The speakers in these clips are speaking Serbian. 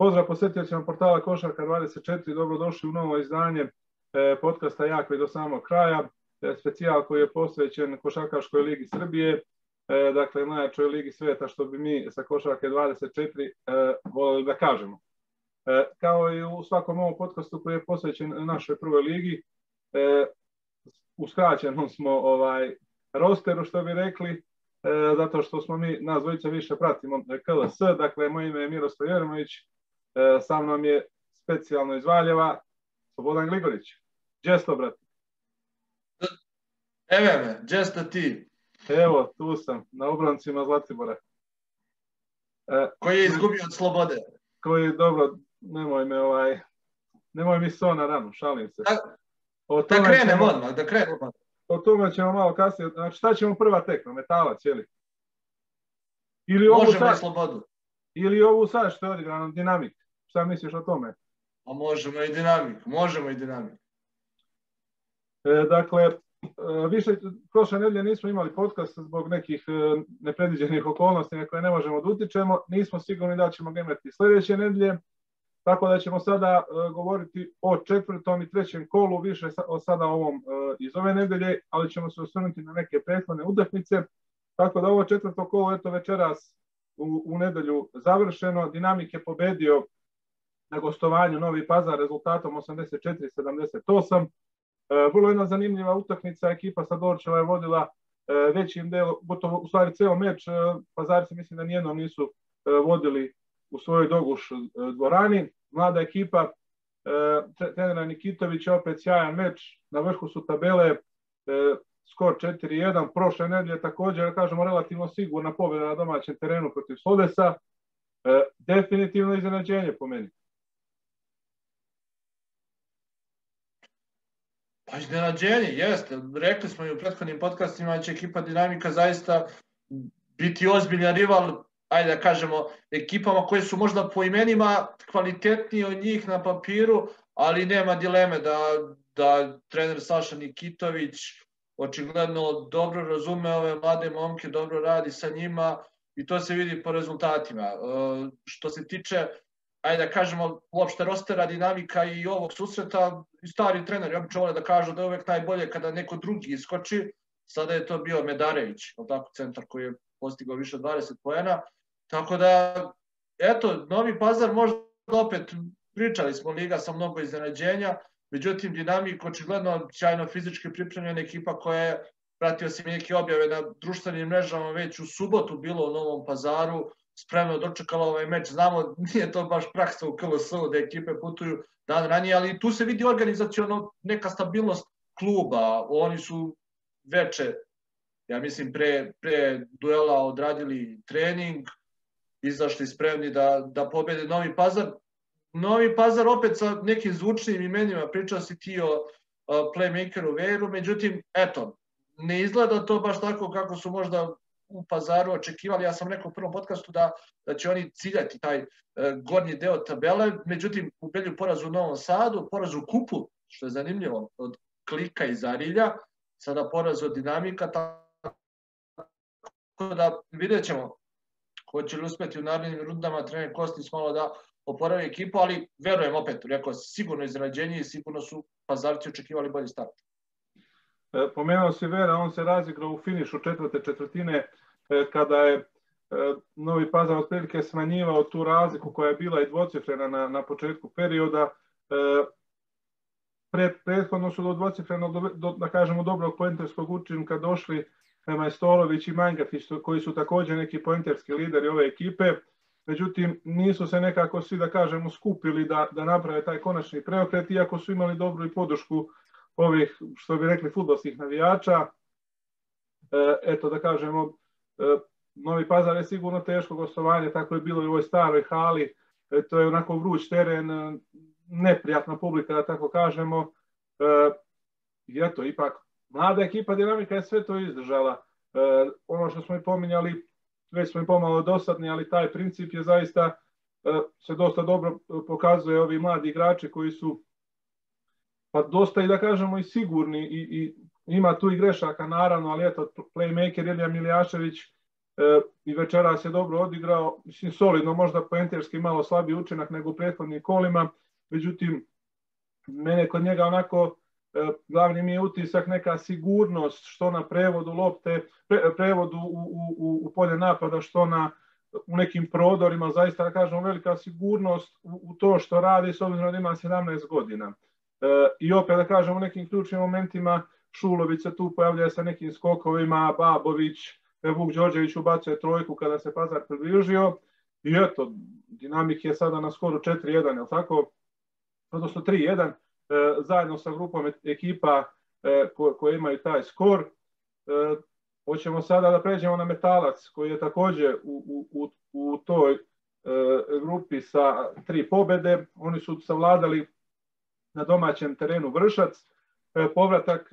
Pozdrav posjetiocima portala Košarka 24, dobrodošli u novo izdanje e, podcasta Jakve do samog kraja, e, specijal koji je posvećen Košarkaškoj ligi Srbije, e, dakle najjačoj ligi sveta što bi mi sa Košarke 24 volili da kažemo. Kao i u svakom ovom podcastu koji je posvećen našoj prvoj ligi, uskraćenom smo ovaj rosteru što bi rekli, zato što smo mi, nas dvojica više pratimo KLS, dakle moje ime je Miroslav Jermović, E, sa mnom je specijalno iz Valjeva, Slobodan Gligorić. Džesto, brate. Evo me, džesto ti. Evo, tu sam, na obrancima Zlatibora. E, koji je izgubio od slobode? Koji, dobro, nemoj me ovaj, nemoj mi so na ranu, šalim se. Da, o da krenemo odmah, da krenemo. O tome ćemo malo kasnije, znači šta ćemo prva tekma, metalac, jeli? Ili Možemo sad, slobodu. Ili ovu sad što je odigrano, dinamik. Šta misliš o tome? A možemo i dinamik, možemo i dinamik. E, dakle, e, više prošle nedelje nismo imali podcast zbog nekih e, nepredviđenih okolnosti na koje ne možemo da utičemo. Nismo sigurni da ćemo ga imati sledeće nedelje, tako da ćemo sada e, govoriti o četvrtom i trećem kolu, više o sada ovom iz ove nedelje, ali ćemo se osvrnuti na neke prethodne utakmice. Tako da ovo četvrto kolo, eto večeras u, u nedelju završeno. Dinamik je pobedio na gostovanju Novi Pazar rezultatom 84-78. E, vrlo jedna zanimljiva utakmica, ekipa sa Dorčeva je vodila e, većim delom, gotovo u stvari ceo meč, e, Pazarci mislim da nijednom nisu vodili u svojoj doguš dvorani. Mlada ekipa, trenera Nikitović opet sjajan meč, na vrhu su tabele, skor 4-1, prošle nedelje također, da kažemo, relativno sigurna pobjeda na domaćem terenu protiv Sodesa, definitivno iznenađenje po meni. Pa iznenađenje, jeste. Rekli smo i u prethodnim podcastima da će ekipa Dinamika zaista biti ozbiljan rival, ajde da kažemo, ekipama koje su možda po imenima kvalitetnije od njih na papiru, ali nema dileme da, da trener Saša Nikitović očigledno dobro razume ove mlade momke, dobro radi sa njima i to se vidi po rezultatima. E, što se tiče ajde da kažemo, uopšte rostera dinamika i ovog susreta, stari trener, ja vole da kažu da je uvek najbolje kada neko drugi iskoči, sada je to bio Medarević, tako, centar koji je postigao više od 20 poena, tako da, eto, Novi Pazar možda opet, pričali smo liga sa mnogo iznenađenja, međutim, Dinamik očigledno sjajno fizički pripremljena ekipa koja je pratio se mi neke objave na društvenim mrežama već u subotu bilo u Novom pazaru, spremno dočekala ovaj meč. Znamo, nije to baš praksa u KLS-u da ekipe putuju dan ranije, ali tu se vidi organizacijono neka stabilnost kluba. Oni su veče, ja mislim, pre, pre duela odradili trening, izašli spremni da, da pobede Novi Pazar. Novi Pazar opet sa nekim zvučnim imenima, pričao si ti o playmakeru Veru, međutim, eto, ne izgleda to baš tako kako su možda u pazaru očekivali. Ja sam rekao u prvom podcastu da, da će oni ciljati taj e, gornji deo tabele, međutim u Belju porazu u Novom Sadu, porazu u Kupu, što je zanimljivo, od Klika i Zarilja, sada poraz od Dinamika, tako da vidjet ćemo hoće li uspeti u narednim rundama trener Kostic malo da oporavi ekipu, ali verujem opet, rekao, sigurno izrađenje i sigurno su pazarci očekivali bolji start. E, pomenuo si Vera, on se razigrao u finišu četvrte četvrtine e, kada je e, Novi Pazar otprilike smanjivao tu razliku koja je bila i dvocifrena na, na početku perioda. Pre, prethodno su do dvocifrenog, do, da kažemo, dobrog poenterskog učinka došli Majstolović i Mangafić, koji su takođe neki poenterski lideri ove ekipe. Međutim, nisu se nekako svi, da kažemo, skupili da, da naprave taj konačni preokret, iako su imali dobru i podršku ovih, što bi rekli, futbolskih navijača. E, eto, da kažemo, e, Novi Pazar je sigurno teško gostovanje, tako je bilo i u ovoj staroj hali, e, to je onako vruć teren, e, neprijatna publika, da tako kažemo. E, I eto, ipak, mlada ekipa Dinamika je sve to izdržala. E, ono što smo i pominjali, već smo i pomalo dosadni, ali taj princip je zaista e, se dosta dobro pokazuje. Ovi mladi igrači koji su pa dosta i da kažemo i sigurni i, i ima tu i grešaka naravno, ali eto playmaker Ilija Miljašević e, i večeras je dobro odigrao, mislim solidno, možda poenterski malo slabiji učinak nego u prethodnim kolima, međutim, mene kod njega onako glavni mi je utisak neka sigurnost što na prevodu lopte, pre, prevodu u, u, u polje napada, što na u nekim prodorima, zaista da kažemo velika sigurnost u, u to što radi s obzirom da ima 17 godina. E, I opet da kažemo u nekim ključnim momentima Šulović se tu pojavlja sa nekim skokovima, Babović, Vuk Đorđević ubacuje trojku kada se Pazar približio i eto, dinamik je sada na skoru 4-1, je tako? Odnosno 3-1, e, zajedno sa grupom ekipa e, ko, koje imaju taj skor. E, hoćemo sada da pređemo na Metalac koji je takođe u, u, u toj grupi sa tri pobede. Oni su savladali na domaćem terenu Vršac. Povratak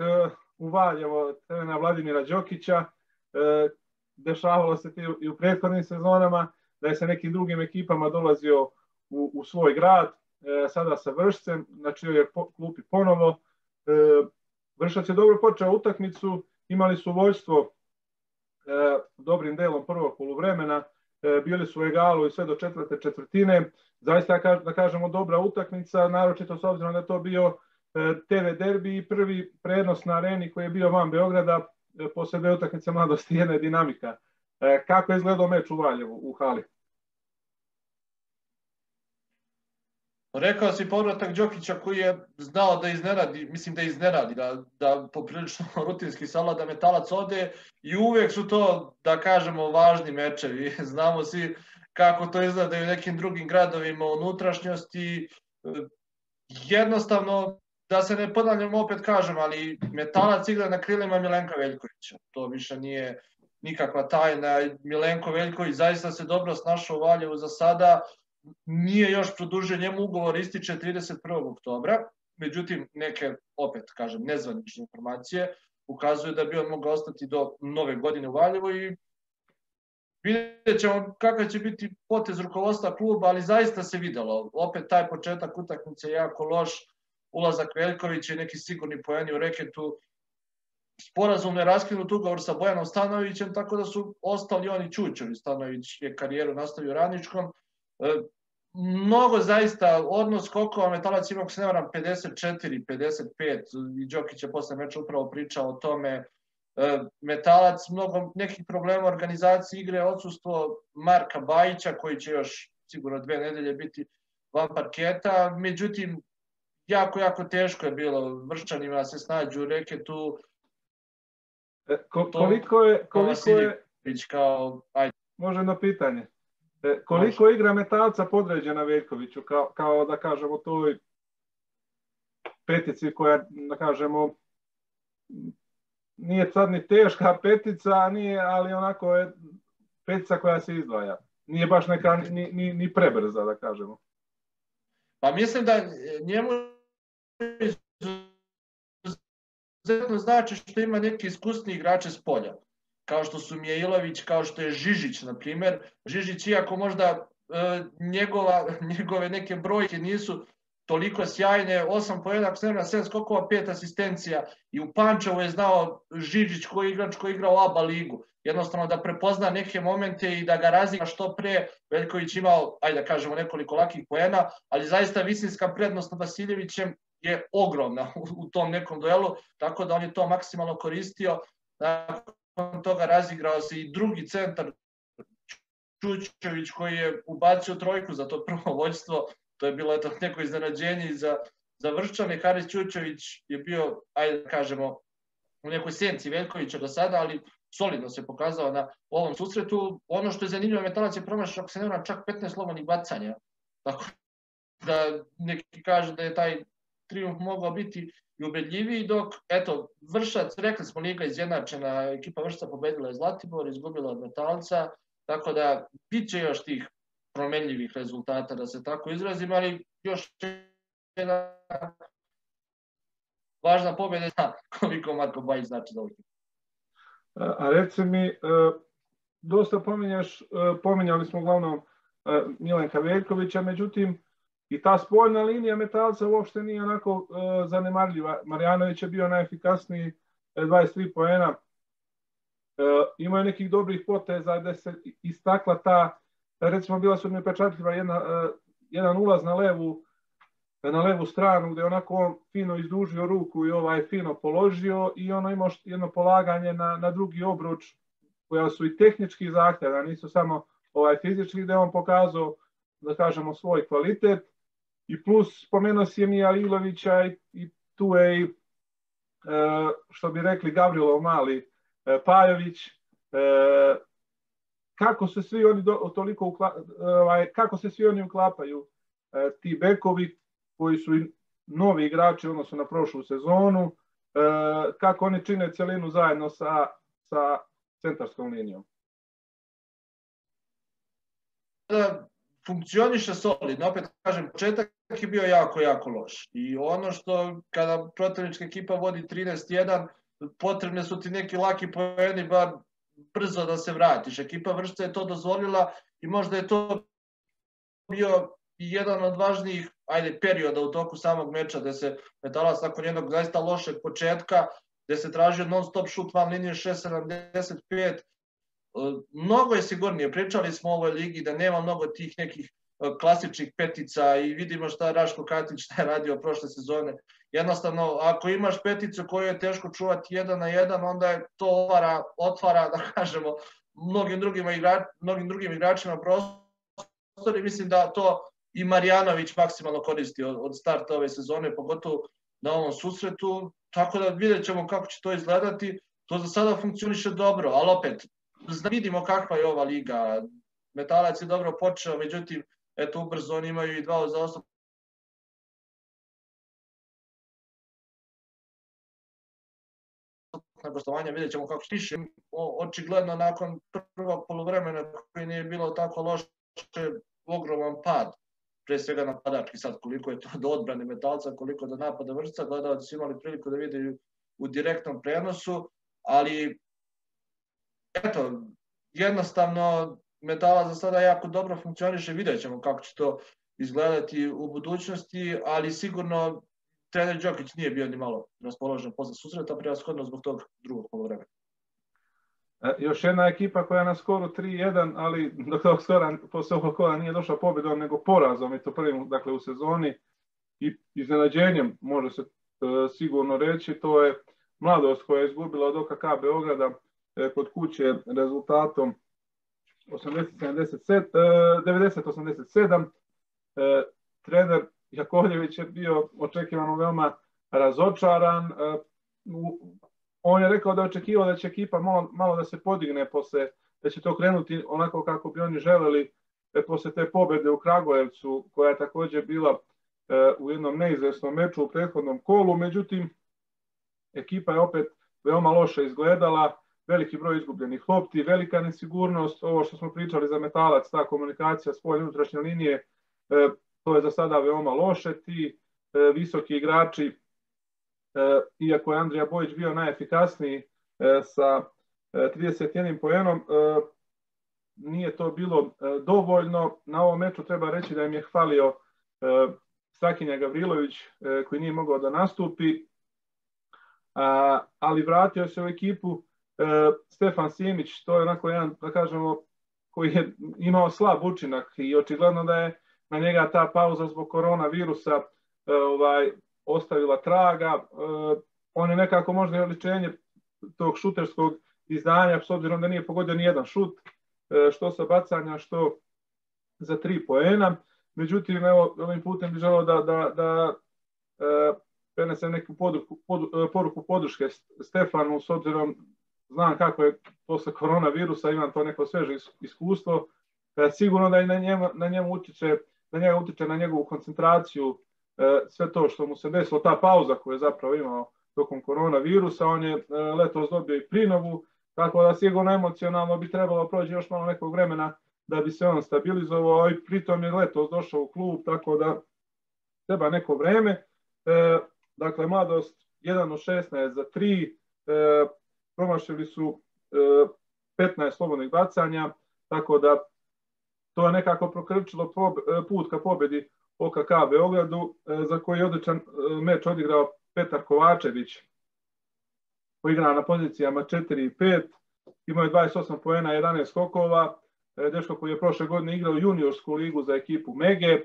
u Valjevo terena Vladimira Đokića e, dešavalo se i u prethodnim sezonama, da je sa nekim drugim ekipama dolazio u, u svoj grad, e, sada sa Vršcem, znači je po, klupi ponovo. E, Vršac je dobro počeo utakmicu, imali su vojstvo e, dobrim delom prvog poluvremena, e, bili su u egalu i sve do četvrte četvrtine. Zaista da kažemo dobra utakmica, naročito s obzirom da je to bio e, TV derbi i prvi prenos na areni koji je bio van Beograda, posle dve utakmice mladosti jedna je dinamika. E, kako je izgledao meč u Valjevu, u hali? Rekao si povratak Đokića koji je znao da iznenadi, mislim da iznenadi, da, da poprilično rutinski salada metalac ode i uvek su to, da kažemo, važni mečevi. Znamo svi kako to izgleda u nekim drugim gradovima unutrašnjosti. Jednostavno, da se ne ponavljam, opet kažem, ali metalac igra na krilima Milenka Veljkovića. To više nije nikakva tajna. Milenko Veljković zaista se dobro snašao u Valjevu za sada. Nije još produžio njemu ugovor, ističe 31. oktobra. Međutim, neke, opet kažem, nezvanične informacije ukazuju da bi on mogao ostati do nove godine u Valjevu i vidjet ćemo kakav će biti potez rukovodstva kluba, ali zaista se videlo. Opet taj početak utakmice je jako loš ulazak Veljkovića i neki sigurni poeni u reketu, sporazumno je raskinut ugovor sa Bojanom Stanovićem, tako da su ostali oni Čučevi. Stanović je karijeru nastavio Radničkom. Mnogo zaista, odnos skokova Metalac ima, ako se ne varam, 54, 55, i Đokić je posle meča upravo pričao o tome, e, Metalac, mnogo nekih problema organizacije igre, odsustvo Marka Bajića, koji će još sigurno dve nedelje biti van parketa, međutim, jako, jako teško je bilo vršćanima se snađu u reketu. E, ko, koliko je, koliko je, kao, ajde. Može jedno pitanje. E, koliko Može. igra metalca podređena Veljkoviću, kao, kao da kažemo toj petici koja, da kažemo, nije sad ni teška petica, nije, ali onako je petica koja se izdvaja. Nije baš neka ni, ni, ni prebrza, da kažemo. Pa mislim da njemu izuzetno znači što ima neki iskusni igrače s polja. Kao što su Mijailović, kao što je Žižić, na primer. Žižić, iako možda e, njegova, njegove neke brojke nisu toliko sjajne, 8 pojena, ako se nema 7 skokova, 5 asistencija i u Pančevu je znao Žižić koji igrač koji igra u ABA ligu. Jednostavno da prepozna neke momente i da ga razlika što pre. Veljković imao, ajde da kažemo, nekoliko lakih pojena, ali zaista visinska prednost nad Vasiljevićem je ogromna u tom nekom duelu, tako da on je to maksimalno koristio. Nakon toga razigrao se i drugi centar Čučević koji je ubacio trojku za to prvo vođstvo. To je bilo eto, neko iznenađenje za, za Vrščane. Haris Čučević je bio, ajde da kažemo, u nekoj senci Veljkovića do sada, ali solidno se pokazao na ovom susretu. Ono što je zanimljivo, Metalac je promašao, ako se nema, čak 15 slobodnih bacanja. Tako da neki kaže da je taj triumf mogao biti i ubedljiviji, dok, eto, Vršac, rekli smo Liga izjednačena, ekipa Vršaca pobedila je Zlatibor, izgubila od Metalca, tako da bit će još tih promenljivih rezultata, da se tako izrazim, ali još jedna važna pobjeda za koliko Marko Bajić znači za ovaj A reci mi, e, dosta pominjaš, e, pominjali smo uglavnom e, Milenka Veljkovića, međutim, I ta spoljna linija metalca uopšte nije onako uh, zanemarljiva. Marjanović je bio najefikasniji, 23 poena. imaju nekih dobrih poteza gde se istakla ta, recimo bila su mi pečatljiva jedna, jedan ulaz na levu na levu stranu gde onako on fino izdužio ruku i ovaj fino položio i ono imao jedno polaganje na, na drugi obruč koja su i tehnički zahtjeva, nisu samo ovaj fizički gde on pokazao da kažemo svoj kvalitet i plus spomenuo si je Mija Ilovića i, i tu je i e, što bi rekli Gavrilov mali e, Pajović e, kako se svi oni do, toliko ukla, ovaj, kako se svi oni uklapaju ti bekovi koji su i novi igrači odnosno na prošlu sezonu kako oni čine celinu zajedno sa, sa centarskom linijom. Funkcioniše solidno, opet kažem, početak je bio jako, jako loš. I ono što kada protivnička ekipa vodi 13-1, potrebne su ti neki laki poeni, bar brzo da se vratiš. Ekipa Vršca je to dozvolila i možda je to bio jedan od važnijih ajde, perioda u toku samog meča, gde se Metalac nakon jednog zaista lošeg početka, gde se tražio non-stop šut van linije 6.75, mnogo je sigurnije, pričali smo o ovoj ligi da nema mnogo tih nekih e, klasičnih petica i vidimo šta Raško Katić šta je radio prošle sezone. Jednostavno, ako imaš peticu koju je teško čuvati jedan na jedan, onda je to otvara, otvara da kažemo, mnogim drugim, igrač, mnogim drugim igračima prostor i mislim da to i Marjanović maksimalno koristi od, od starta ove sezone, pogotovo na ovom susretu, tako da vidjet ćemo kako će to izgledati. To za sada funkcioniše dobro, ali opet, vidimo kakva je ova liga. Metalac je dobro počeo, međutim, eto, ubrzo oni imaju i dva za osam na gostovanja, vidjet ćemo kako stiše. Očigledno nakon prvog polovremena koji nije bilo tako loše, ogroman pad pre svega napadački sad koliko je to do odbrane metalca, koliko do napada vrsta, gledalci imali priliku da vide u direktnom prenosu, ali eto, jednostavno metala za sada jako dobro funkcioniše, vidjet ćemo kako će to izgledati u budućnosti, ali sigurno trener Đokić nije bio ni malo raspoložen posle susreta, prevashodno zbog tog drugog polovremena. E, još jedna ekipa koja je na skoru 3-1, ali do tog skora posle ovog kola nije došla pobedom, nego porazom i to prvim dakle, u sezoni i iznenađenjem, može se e, sigurno reći, to je mladost koja je izgubila od OKK Beograda E, kod kuće rezultatom 90-87. E, trener Jakovljević je bio očekivano veoma razočaran. E, on je rekao da očekivao da će ekipa malo, malo da se podigne posle, da će to krenuti onako kako bi oni želeli posle te pobede u Kragujevcu, koja je takođe bila u jednom neizvesnom meču u prethodnom kolu, međutim, ekipa je opet veoma loše izgledala, veliki broj izgubljenih lopti, velika nesigurnost, ovo što smo pričali za metalac, ta komunikacija spoljne unutrašnje linije, e, to je za sada veoma loše, ti e, visoki igrači, e, iako je Andrija Bojić bio najefikasniji sa 31 poenom, nije to bilo dovoljno. Na ovom meču treba reći da im je hvalio Strakinja Gavrilović koji nije mogao da nastupi, ali vratio se u ekipu Stefan Simić, to je onako jedan, da kažemo, koji je imao slab učinak i očigledno da je na njega ta pauza zbog koronavirusa e, ovaj, ostavila traga. E, on je nekako možda i oličenje tog šuterskog izdanja, s obzirom da nije pogodio ni jedan šut, što sa bacanja, što za tri poena. Međutim, evo, ovim putem bih želeo da, da, da prenesem neku poruku, poruku podrške Stefanu, s obzirom znam kako je posle koronavirusa, imam to neko sveže iskustvo, e, sigurno da i na njemu, na njemu utiče, na njega utiče na njegovu koncentraciju, e, sve to što mu se desilo, ta pauza koju je zapravo imao tokom koronavirusa, on je e, letos dobio i prinovu, tako da sigurno emocionalno bi trebalo proći još malo nekog vremena da bi se on stabilizovao i pritom je letos došao u klub, tako da treba neko vreme. dakle, mladost 1 od 16 za 3, promašili su 15 e, slobodnih bacanja, tako da to je nekako prokrčilo e, put ka pobedi OKK Beogradu, e, za koji je odličan meč odigrao Petar Kovačević, koji igra na pozicijama 4 i 5. imao je 28 poena, 11 skokova, dečko koji je prošle godine igrao juniorsku ligu za ekipu Mege,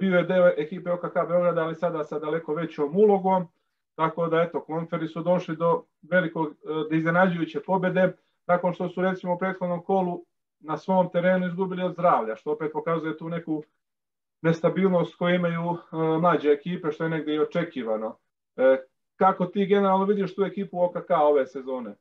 bio je deo ekipe OKK Beograda, ali sada sa daleko većom ulogom, tako da eto, konferi su došli do velikog, do iznenađujuće pobede, nakon što su recimo u prethodnom kolu na svom terenu izgubili od zdravlja, što opet pokazuje tu neku nestabilnost koju imaju mlađe ekipe, što je negde i očekivano. Kako ti generalno vidiš tu ekipu OKK ove sezone?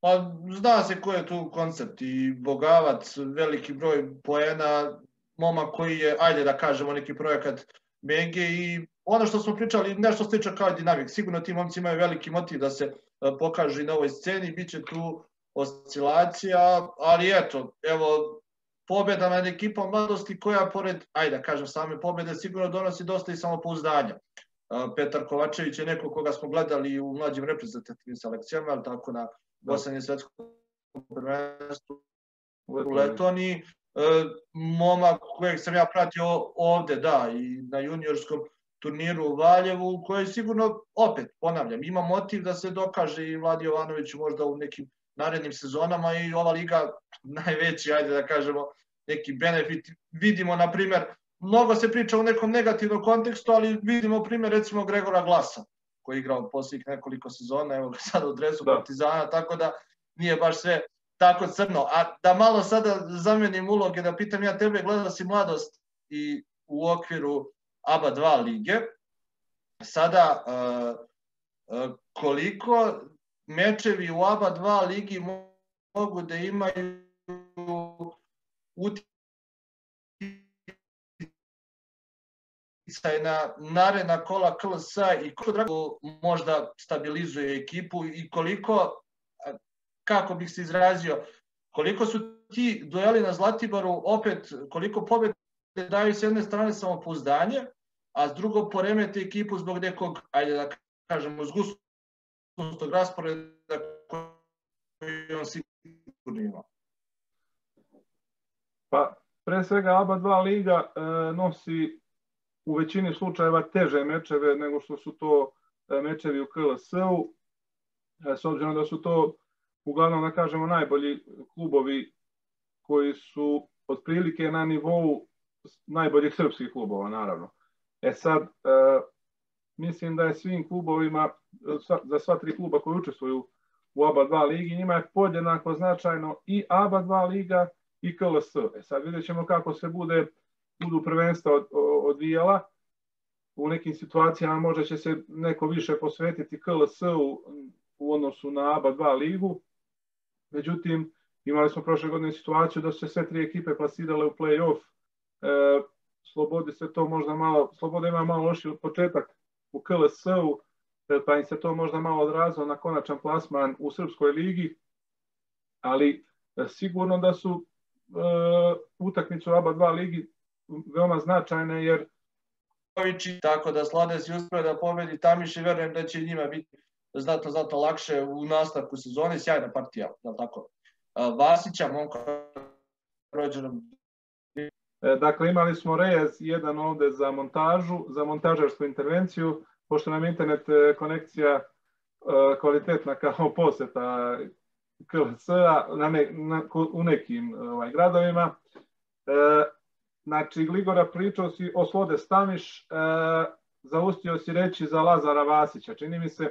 Pa zna se ko je tu koncept i Bogavac, veliki broj poena, momak koji je, ajde da kažemo, neki projekat Menge i ono što smo pričali, nešto slično kao dinamik. Sigurno ti momci imaju veliki motiv da se pokažu i na ovoj sceni, bit će tu oscilacija, ali eto, evo, pobeda nad ekipom mladosti koja pored, ajde da kažem, same pobede sigurno donosi dosta i samopouzdanja. Petar Kovačević je neko koga smo gledali u mlađim reprezentativnim selekcijama, ali tako na poslednje svetsko prvenstvo u Letoniji. Momak kojeg sam ja pratio ovde, da, i na juniorskom turniru u Valjevu, koji sigurno, opet, ponavljam, ima motiv da se dokaže i Vladi Jovanović možda u nekim narednim sezonama i ova liga najveći, ajde da kažemo, neki benefit. Vidimo, na primer, mnogo se priča u nekom negativnom kontekstu, ali vidimo primer recimo Gregora Glasa, koji je igrao posljednjih nekoliko sezona, evo ga sad u dresu da. Partizana, tako da nije baš sve tako crno. A da malo sada zamenim uloge, da pitam ja tebe, gledao si mladost i u okviru ABA 2 lige. Sada, koliko mečevi u ABA 2 ligi mogu da imaju uticaj na narena kola KLS i koliko drago možda stabilizuje ekipu i koliko, kako bih se izrazio, koliko su ti dueli na Zlatibaru opet, koliko pobjede daju s jedne strane samopouzdanje, a s drugo poremete ekipu zbog nekog, ajde da kažemo, zgustog rasporeda koji on sigurno ima. Pa, pre svega ABA 2 liga e, nosi u većini slučajeva teže mečeve nego što su to e, mečevi u KLS-u, e, s obzirom da su to uglavnom, da kažemo, najbolji klubovi koji su otprilike na nivou najboljih srpskih klubova, naravno. E sad, e, mislim da je svim klubovima, za sva tri kluba koji učestvuju u ABA 2 ligi, njima je podjednako značajno i ABA 2 liga i KLS. E sad vidjet ćemo kako se bude budu prvenstva od, odvijala. U nekim situacijama možda će se neko više posvetiti KLS-u u odnosu na ABA 2 ligu. Međutim, imali smo prošle godine situaciju da su se sve tri ekipe plasirale u play-off. E, Slobodi se to možda malo, Sloboda ima malo loši od početak u KLS-u, e, pa im se to možda malo odrazilo na konačan plasman u Srpskoj ligi, ali e, sigurno da su e, utakmicu ABA 2 ligi veoma značajne jer tako da Slades je uspio da pobedi Tamiš i verujem da će njima biti znatno, znatno lakše u nastavku sezone, sjajna partija, da tako. Vasića, momka rođenom e, Dakle, imali smo rejez jedan ovde za montažu, za montažarsku intervenciju, pošto nam internet e, konekcija e, kvalitetna kao poseta KLC-a na ne, na, u nekim ovaj, gradovima. Znači, Gligora pričao si o Slode Stamiš, e, zaustio si reći za Lazara Vasića, čini mi se.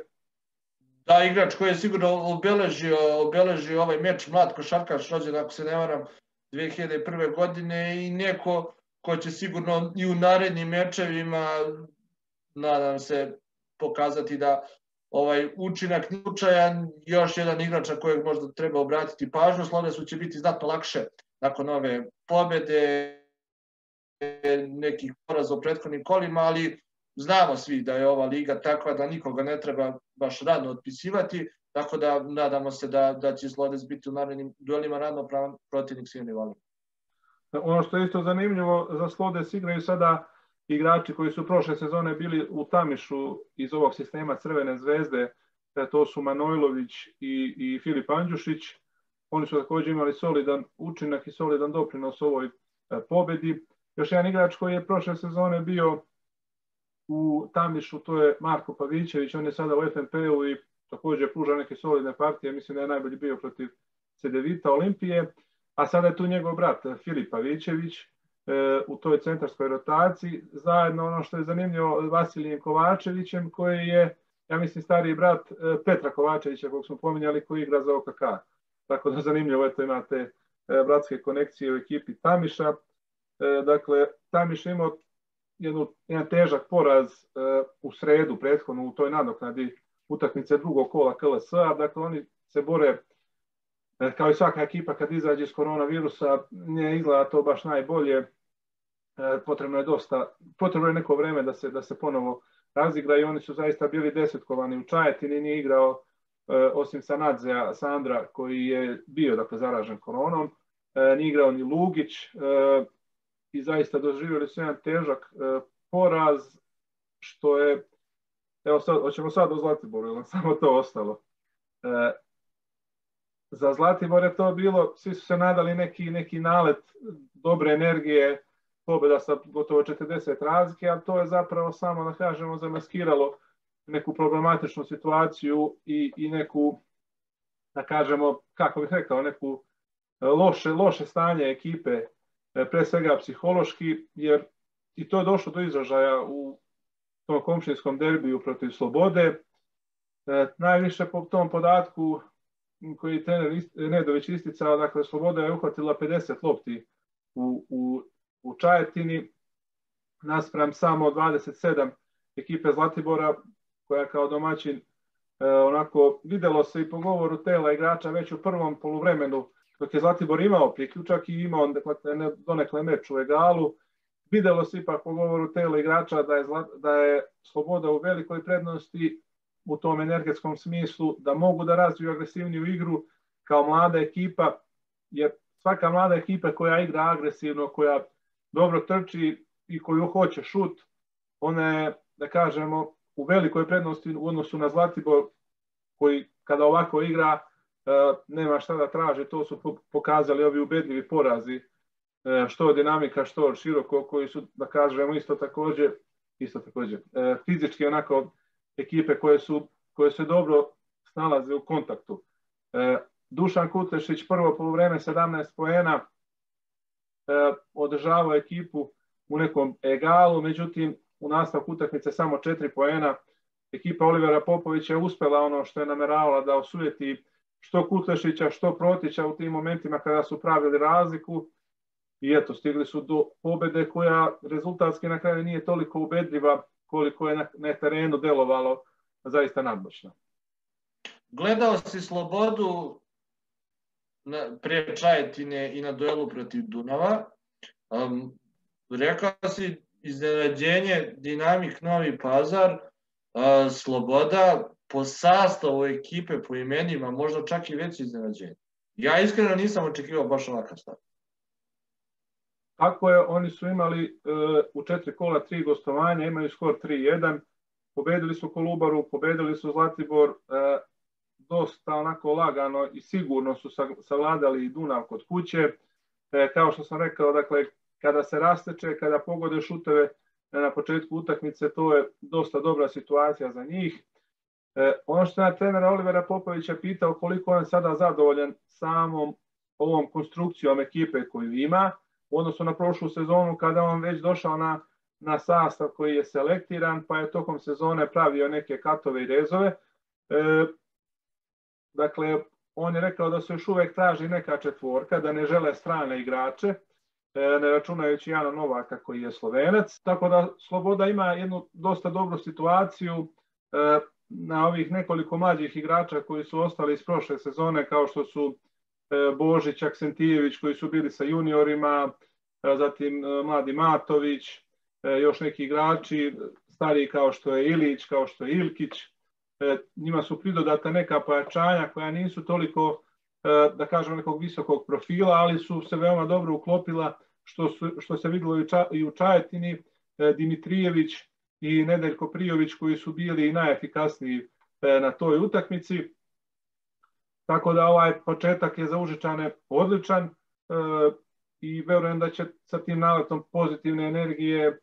Da, igrač koji je sigurno obeležio, obeležio ovaj meč, mlad košarkaš, rođen, ako se ne varam, 2001. godine i neko ko će sigurno i u narednim mečevima, nadam se, pokazati da ovaj učinak nije slučajan, još jedan igrač na kojeg možda treba obratiti pažnju, Slodesu će biti znatno lakše nakon ove pobede, nekih poraza u prethodnim kolima, ali znamo svi da je ova liga takva da nikoga ne treba baš radno otpisivati, tako da nadamo se da, da će Slodes biti u narednim duelima radno pravan protivnik svim nivolima. Ono što je isto zanimljivo, za Slodes igraju sada igrači koji su prošle sezone bili u Tamišu iz ovog sistema Crvene zvezde, e, to su Manojlović i, i Filip Andjušić. Oni su takođe imali solidan učinak i solidan doprinos ovoj e, pobedi. Još jedan igrač koji je prošle sezone bio u Tamišu, to je Marko Pavićević, on je sada u FNP-u i također pruža neke solidne partije, mislim da je najbolji bio protiv Cedevita Olimpije, a sada je tu njegov brat Filip Pavićević u toj centarskoj rotaciji, zajedno ono što je zanimljivo Vasilijem Kovačevićem koji je, ja mislim, stariji brat Petra Kovačevića kog smo pominjali koji igra za OKK. Tako da zanimljivo, eto imate bratske konekcije u ekipi Tamiša. Dakle, Tamiš imao jednu, jedan težak poraz u sredu prethodno u toj nadoknadi utakmice drugog kola KLS-a, dakle oni se bore kao i svaka ekipa kad izađe iz koronavirusa, nije izgleda to baš najbolje, potrebno je dosta, potrebno je neko vreme da se, da se ponovo razigra i oni su zaista bili desetkovani. U Čajetini, nije igrao osim Sanadzea, Sandra koji je bio dakle, zaražen koronom, nije igrao ni Lugić i zaista doživjeli su jedan težak poraz, što je, evo sad, hoćemo sad o Zlatiboru, ili samo to ostalo. Za Zlatibor je to bilo, svi su se nadali neki, neki nalet dobre energije, pobjeda sa gotovo 40 razlike, a to je zapravo samo, da kažemo, zamaskiralo neku problematičnu situaciju i, i neku, da kažemo, kako bih rekao, neku loše, loše stanje ekipe, pre svega psihološki, jer i to je došlo do izražaja u tom komšinskom derbiju protiv Slobode. E, najviše po tom podatku koji je trener Nedović isticao, dakle Sloboda je uhvatila 50 lopti u, u, u Čajetini, naspram samo 27 ekipe Zlatibora, koja kao domaćin e, onako videlo se i po govoru tela igrača već u prvom poluvremenu, dok je Zlatibor imao priključak i imao donekle meč u egalu, videlo se ipak po govoru tela igrača da je, da je Sloboda u velikoj prednosti u tom energetskom smislu, da mogu da razviju agresivniju igru kao mlada ekipa, jer svaka mlada ekipa koja igra agresivno, koja dobro trči i koju hoće šut, ona je, da kažemo, u velikoj prednosti u odnosu na Zlatibor, koji kada ovako igra, nema šta da traži, to su pokazali ovi ubedljivi porazi, što dinamika, što široko, koji su, da kažemo, isto takođe, isto takođe, fizički onako ekipe koje su, koje se dobro snalaze u kontaktu. Dušan Kutlešić prvo polovreme 17 poena, održavao ekipu u nekom egalu, međutim u nastavku utakmice samo 4 poena. Ekipa Olivera Popovića je uspela ono što je nameravala da osujeti što Kutlešića, što Protića u tim momentima kada su pravili razliku i eto, stigli su do pobede koja rezultatski na kraju nije toliko ubedljiva koliko je na, na terenu delovalo zaista nadmoćno. Gledao si Slobodu na, prije Čajetine i na duelu protiv Dunava. Um, rekao si iznenađenje Dinamik Novi Pazar, uh, Sloboda po sastavu ekipe, po imenima, možda čak i veće iznenađenje. Ja iskreno nisam očekivao baš ovakav stav. Tako je, oni su imali uh, u četiri kola tri gostovanja, imaju skor 3-1, pobedili su Kolubaru, pobedili su Zlatibor, uh, dosta onako lagano i sigurno su savladali i Dunav kod kuće. E, kao što sam rekao, dakle, kada se rasteče, kada pogode šuteve na početku utakmice, to je dosta dobra situacija za njih. E, ono što je trenera Olivera Popovića pitao koliko on sada zadovoljan samom ovom konstrukcijom ekipe koju ima, u odnosu na prošlu sezonu kada on već došao na, na sastav koji je selektiran, pa je tokom sezone pravio neke katove i rezove. E, dakle, on je rekao da se još uvek traži neka četvorka, da ne žele strane igrače, e, ne računajući Jana Novaka koji je slovenac. Tako da Sloboda ima jednu dosta dobru situaciju e, na ovih nekoliko mlađih igrača koji su ostali iz prošle sezone, kao što su E, Božić, Aksentijević koji su bili sa juniorima, e, zatim e, mladi Matović, još neki igrači, stariji kao što je Ilić, kao što je Ilkić. Njima su pridodata neka pojačanja koja nisu toliko, da kažem, nekog visokog profila, ali su se veoma dobro uklopila, što, su, što se videlo i u Čajetini, Dimitrijević i Nedeljko Prijović koji su bili najefikasniji na toj utakmici. Tako da ovaj početak je za Užičane odličan e, i verujem da će sa tim naletom pozitivne energije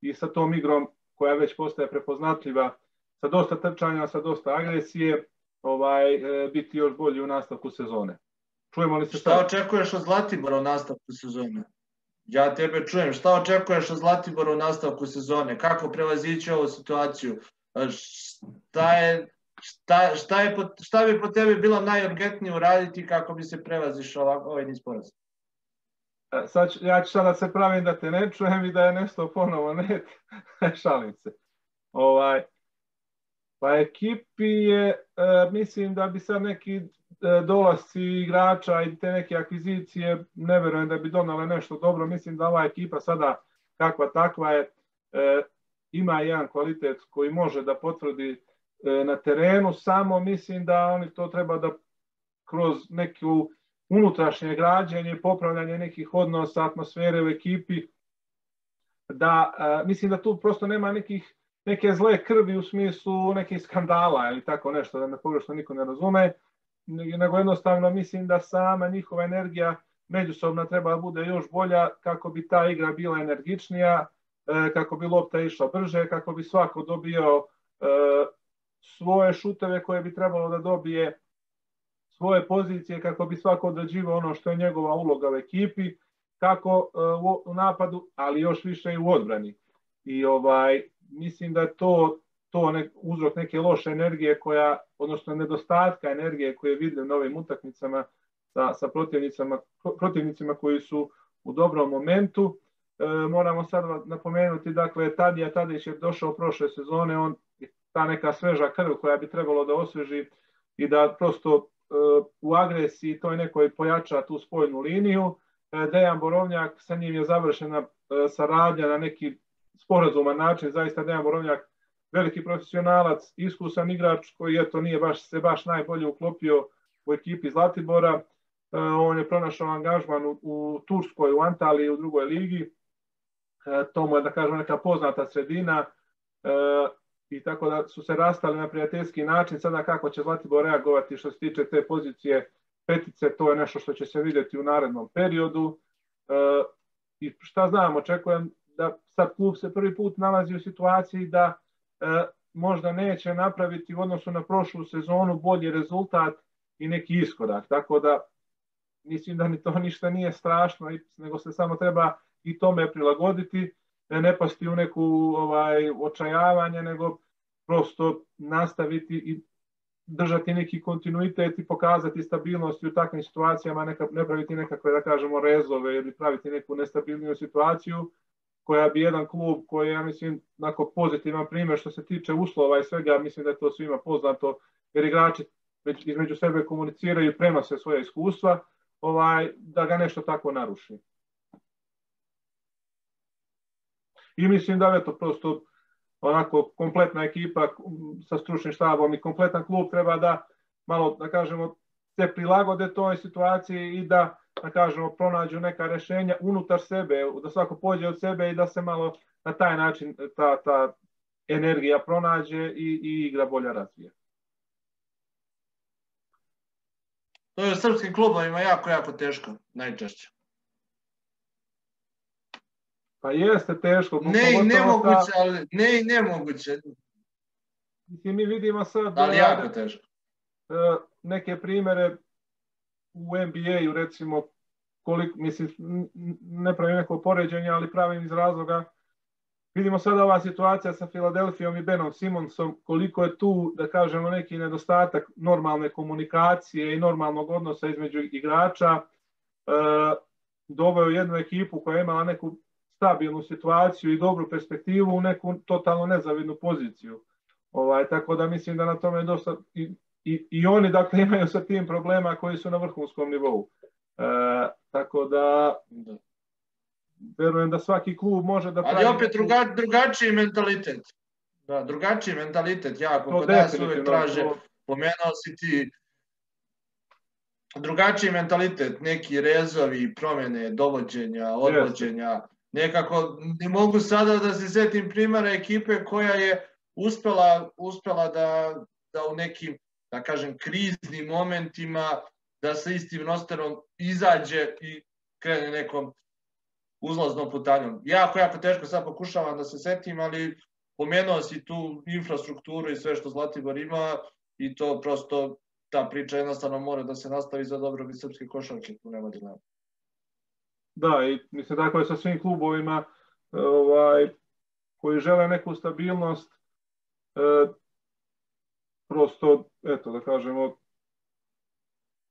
i sa tom igrom koja već postaje prepoznatljiva, sa dosta trčanja, sa dosta agresije, ovaj, biti još bolji u nastavku sezone. Čujemo li se šta? Šta očekuješ od Zlatibora u nastavku sezone? Ja tebe čujem. Šta očekuješ od Zlatibora u nastavku sezone? Kako prevazići ovu situaciju? Šta je šta, šta, je šta bi po tebi bilo najurgentnije uraditi kako bi se prevazišao ovaj niz poraza? E, sad, ja ću sada da se pravim da te ne čujem i da je nešto ponovo net. Šalim se. Ovaj, pa ekipi je, e, mislim da bi sad neki dolasci igrača i te neke akvizicije, ne verujem da bi donale nešto dobro. Mislim da ova ekipa sada kakva takva je, e, ima jedan kvalitet koji može da potvrdi E, na terenu, samo mislim da oni to treba da kroz neku unutrašnje građenje, popravljanje nekih odnosa, atmosfere u ekipi, da e, mislim da tu prosto nema nekih neke zle krvi u smislu nekih skandala ili tako nešto, da me pogrešno niko ne razume, nego jednostavno mislim da sama njihova energija međusobna treba da bude još bolja kako bi ta igra bila energičnija, e, kako bi lopta išla brže, kako bi svako dobio svoje šuteve koje bi trebalo da dobije, svoje pozicije kako bi svako odrađivao ono što je njegova uloga u ekipi, kako uh, u napadu, ali još više i u odbrani. I ovaj mislim da je to to nek, uzrok neke loše energije koja, odnosno nedostatka energije koje vidim na ovim utakmicama sa, sa protivnicama, protivnicima koji su u dobrom momentu. E, moramo sad napomenuti, dakle, Tadija Tadić je došao prošle sezone, on ta neka sveža krv koja bi trebalo da osveži i da prosto uh, u agresiji toj nekoj pojača tu spojnu liniju. E, Dejan Borovnjak, sa njim je završena uh, saradnja na neki sporazuman način, zaista Dejan Borovnjak veliki profesionalac, iskusan igrač koji eto nije baš se baš najbolje uklopio u ekipi Zlatibora. Uh, on je pronašao angažman u, u Turskoj, u Antaliji, u drugoj ligi. To mu je, da kažem, neka poznata sredina i tako da su se rastali na prijateljski način. Sada kako će Zlatibor reagovati što se tiče te pozicije petice, to je nešto što će se videti u narednom periodu. E, I šta znam, očekujem da sad klub se prvi put nalazi u situaciji da e, možda neće napraviti u odnosu na prošlu sezonu bolji rezultat i neki iskorak. Tako da mislim da ni to ništa nije strašno, nego se samo treba i tome prilagoditi ne pasti u neku ovaj očajavanje, nego prosto nastaviti i držati neki kontinuitet i pokazati stabilnost u takvim situacijama, neka, ne praviti nekakve, da kažemo, rezove ili praviti neku nestabilniju situaciju koja bi jedan klub koji je, ja mislim, onako pozitivan primjer što se tiče uslova i svega, mislim da je to svima poznato, jer igrači između sebe komuniciraju prenose svoje iskustva, ovaj, da ga nešto tako naruši. I mislim da je to prosto onako kompletna ekipa sa stručnim štabom i kompletan klub treba da malo, da kažemo, se prilagode toj situaciji i da, da kažemo, pronađu neka rešenja unutar sebe, da svako pođe od sebe i da se malo na taj način ta, ta energija pronađe i, i igra bolja razvija. To je srpskim klubovima jako, jako teško, najčešće. Pa jeste teško. Ne i nemoguće, ali ne i nemoguće. Mislim, mi vidimo sad... Ali jako teško. E, neke primere u NBA-u, recimo, koliko, mislim, ne pravim neko poređenje, ali pravim iz razloga Vidimo sada ova situacija sa Filadelfijom i Benom Simonsom, koliko je tu, da kažemo, neki nedostatak normalne komunikacije i normalnog odnosa između igrača. E, doveo jednu ekipu koja je imala neku stabilnu situaciju i dobru perspektivu u neku totalno nezavidnu poziciju. Ovaj, tako da mislim da na tome dosta i, i, i oni dakle imaju sa tim problema koji su na vrhunskom nivou. E, tako da, verujem da svaki klub može da... Ali opet druga, drugačiji mentalitet. Da, drugačiji mentalitet, jako. Kod nas uvek traže, pomenuo si ti drugačiji mentalitet, neki rezovi, promene, dovođenja, odvođenja, nekako ne mogu sada da se setim primjera ekipe koja je uspela, uspela da, da u nekim, da kažem, kriznim momentima da sa istim rosterom izađe i krene nekom uzlaznom putanjom. Jako, jako teško sad pokušavam da se setim, ali pomenuo si tu infrastrukturu i sve što Zlatibor ima i to prosto ta priča jednostavno mora da se nastavi za dobrobit srpske košarke, tu nema dilema. Da, i mislim tako je sa svim klubovima ovaj, koji žele neku stabilnost, e, prosto, eto, da kažemo,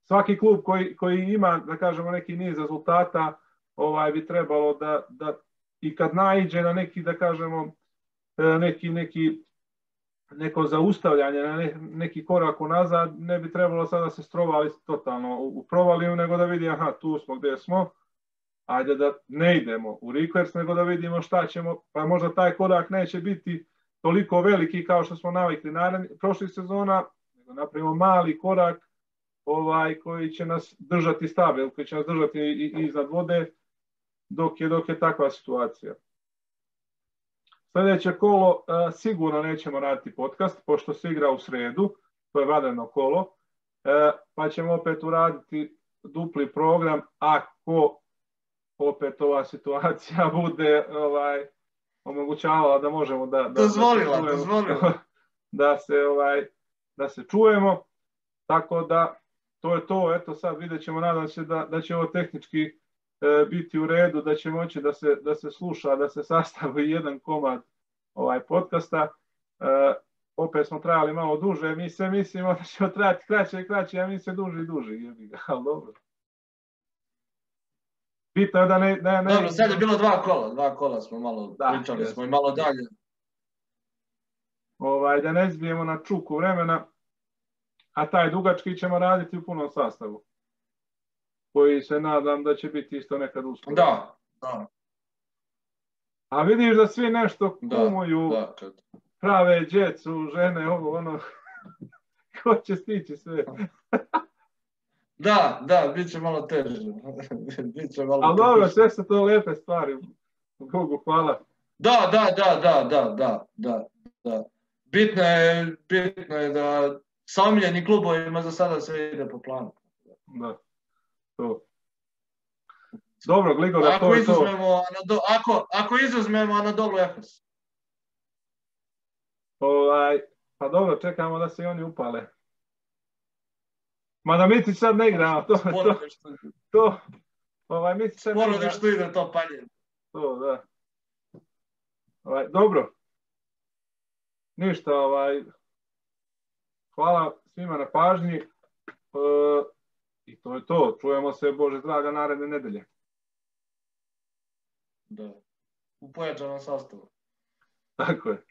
svaki klub koji, koji ima, da kažemo, neki niz rezultata, ovaj bi trebalo da, da i kad naiđe na neki, da kažemo, e, neki, neki neko zaustavljanje, na neki korak unazad, ne bi trebalo sada da se strovali totalno u provaliju, nego da vidi, aha, tu smo gde smo, ajde da ne idemo u Rikvers, nego da vidimo šta ćemo, pa možda taj korak neće biti toliko veliki kao što smo navikli prošlih sezona, nego napravimo mali korak ovaj koji će nas držati stabil, koji će nas držati i, i iznad vode dok je, dok je takva situacija. Sledeće kolo uh, sigurno nećemo raditi podcast, pošto se igra u sredu, to je vadeno kolo, uh, pa ćemo opet uraditi dupli program ako opet ova situacija bude ovaj omogućavala da možemo da da dozvolila, da, dozvolila. da se ovaj da se čujemo. Tako da to je to, eto sad vidjet ćemo, nadam se da, da će ovo tehnički e, biti u redu, da će moći da se, da se sluša, da se sastavi jedan komad ovaj podcasta. E, opet smo trajali malo duže, mi se mislimo da ćemo trajati kraće i kraće, a mi se duži i duži, jebi ga, ali dobro. Bitno je da ne, ne, ne... Dobro, sad je bilo dva kola, dva kola smo malo da, pričali smo i malo dalje. Ovaj, da ne zbijemo na čuku vremena, a taj dugački ćemo raditi u punom sastavu, koji se nadam da će biti isto nekad uskoro. Da, da. A vidiš da svi nešto da, kumuju, da, da, prave djecu, žene, ovo, ono, ko će stići sve? da, da, bit će malo teže. bit će malo Ali dobro, sve su to lepe stvari. Bogu hvala. Da, da, da, da, da, da, da, da. Bitno je, bitno je da sa omiljenim klubovima za sada sve ide po planu. Da, to. Dobro, Gligo, da to je to. Anado, ako, ako izuzmemo Anadolu Efes. Ovaj, pa dobro, čekamo da se i oni upale. Mada Micić sad ne igra, to, to, to, ovaj, Micić sad ne igra. što ide to palje. To, da. Ovaj, dobro. Ništa, ovaj, Hvala svima na pažnji. E, I to je to. Čujemo se, Bože draga, naredne nedelje. Da. U pojačanom sastavu. Tako je.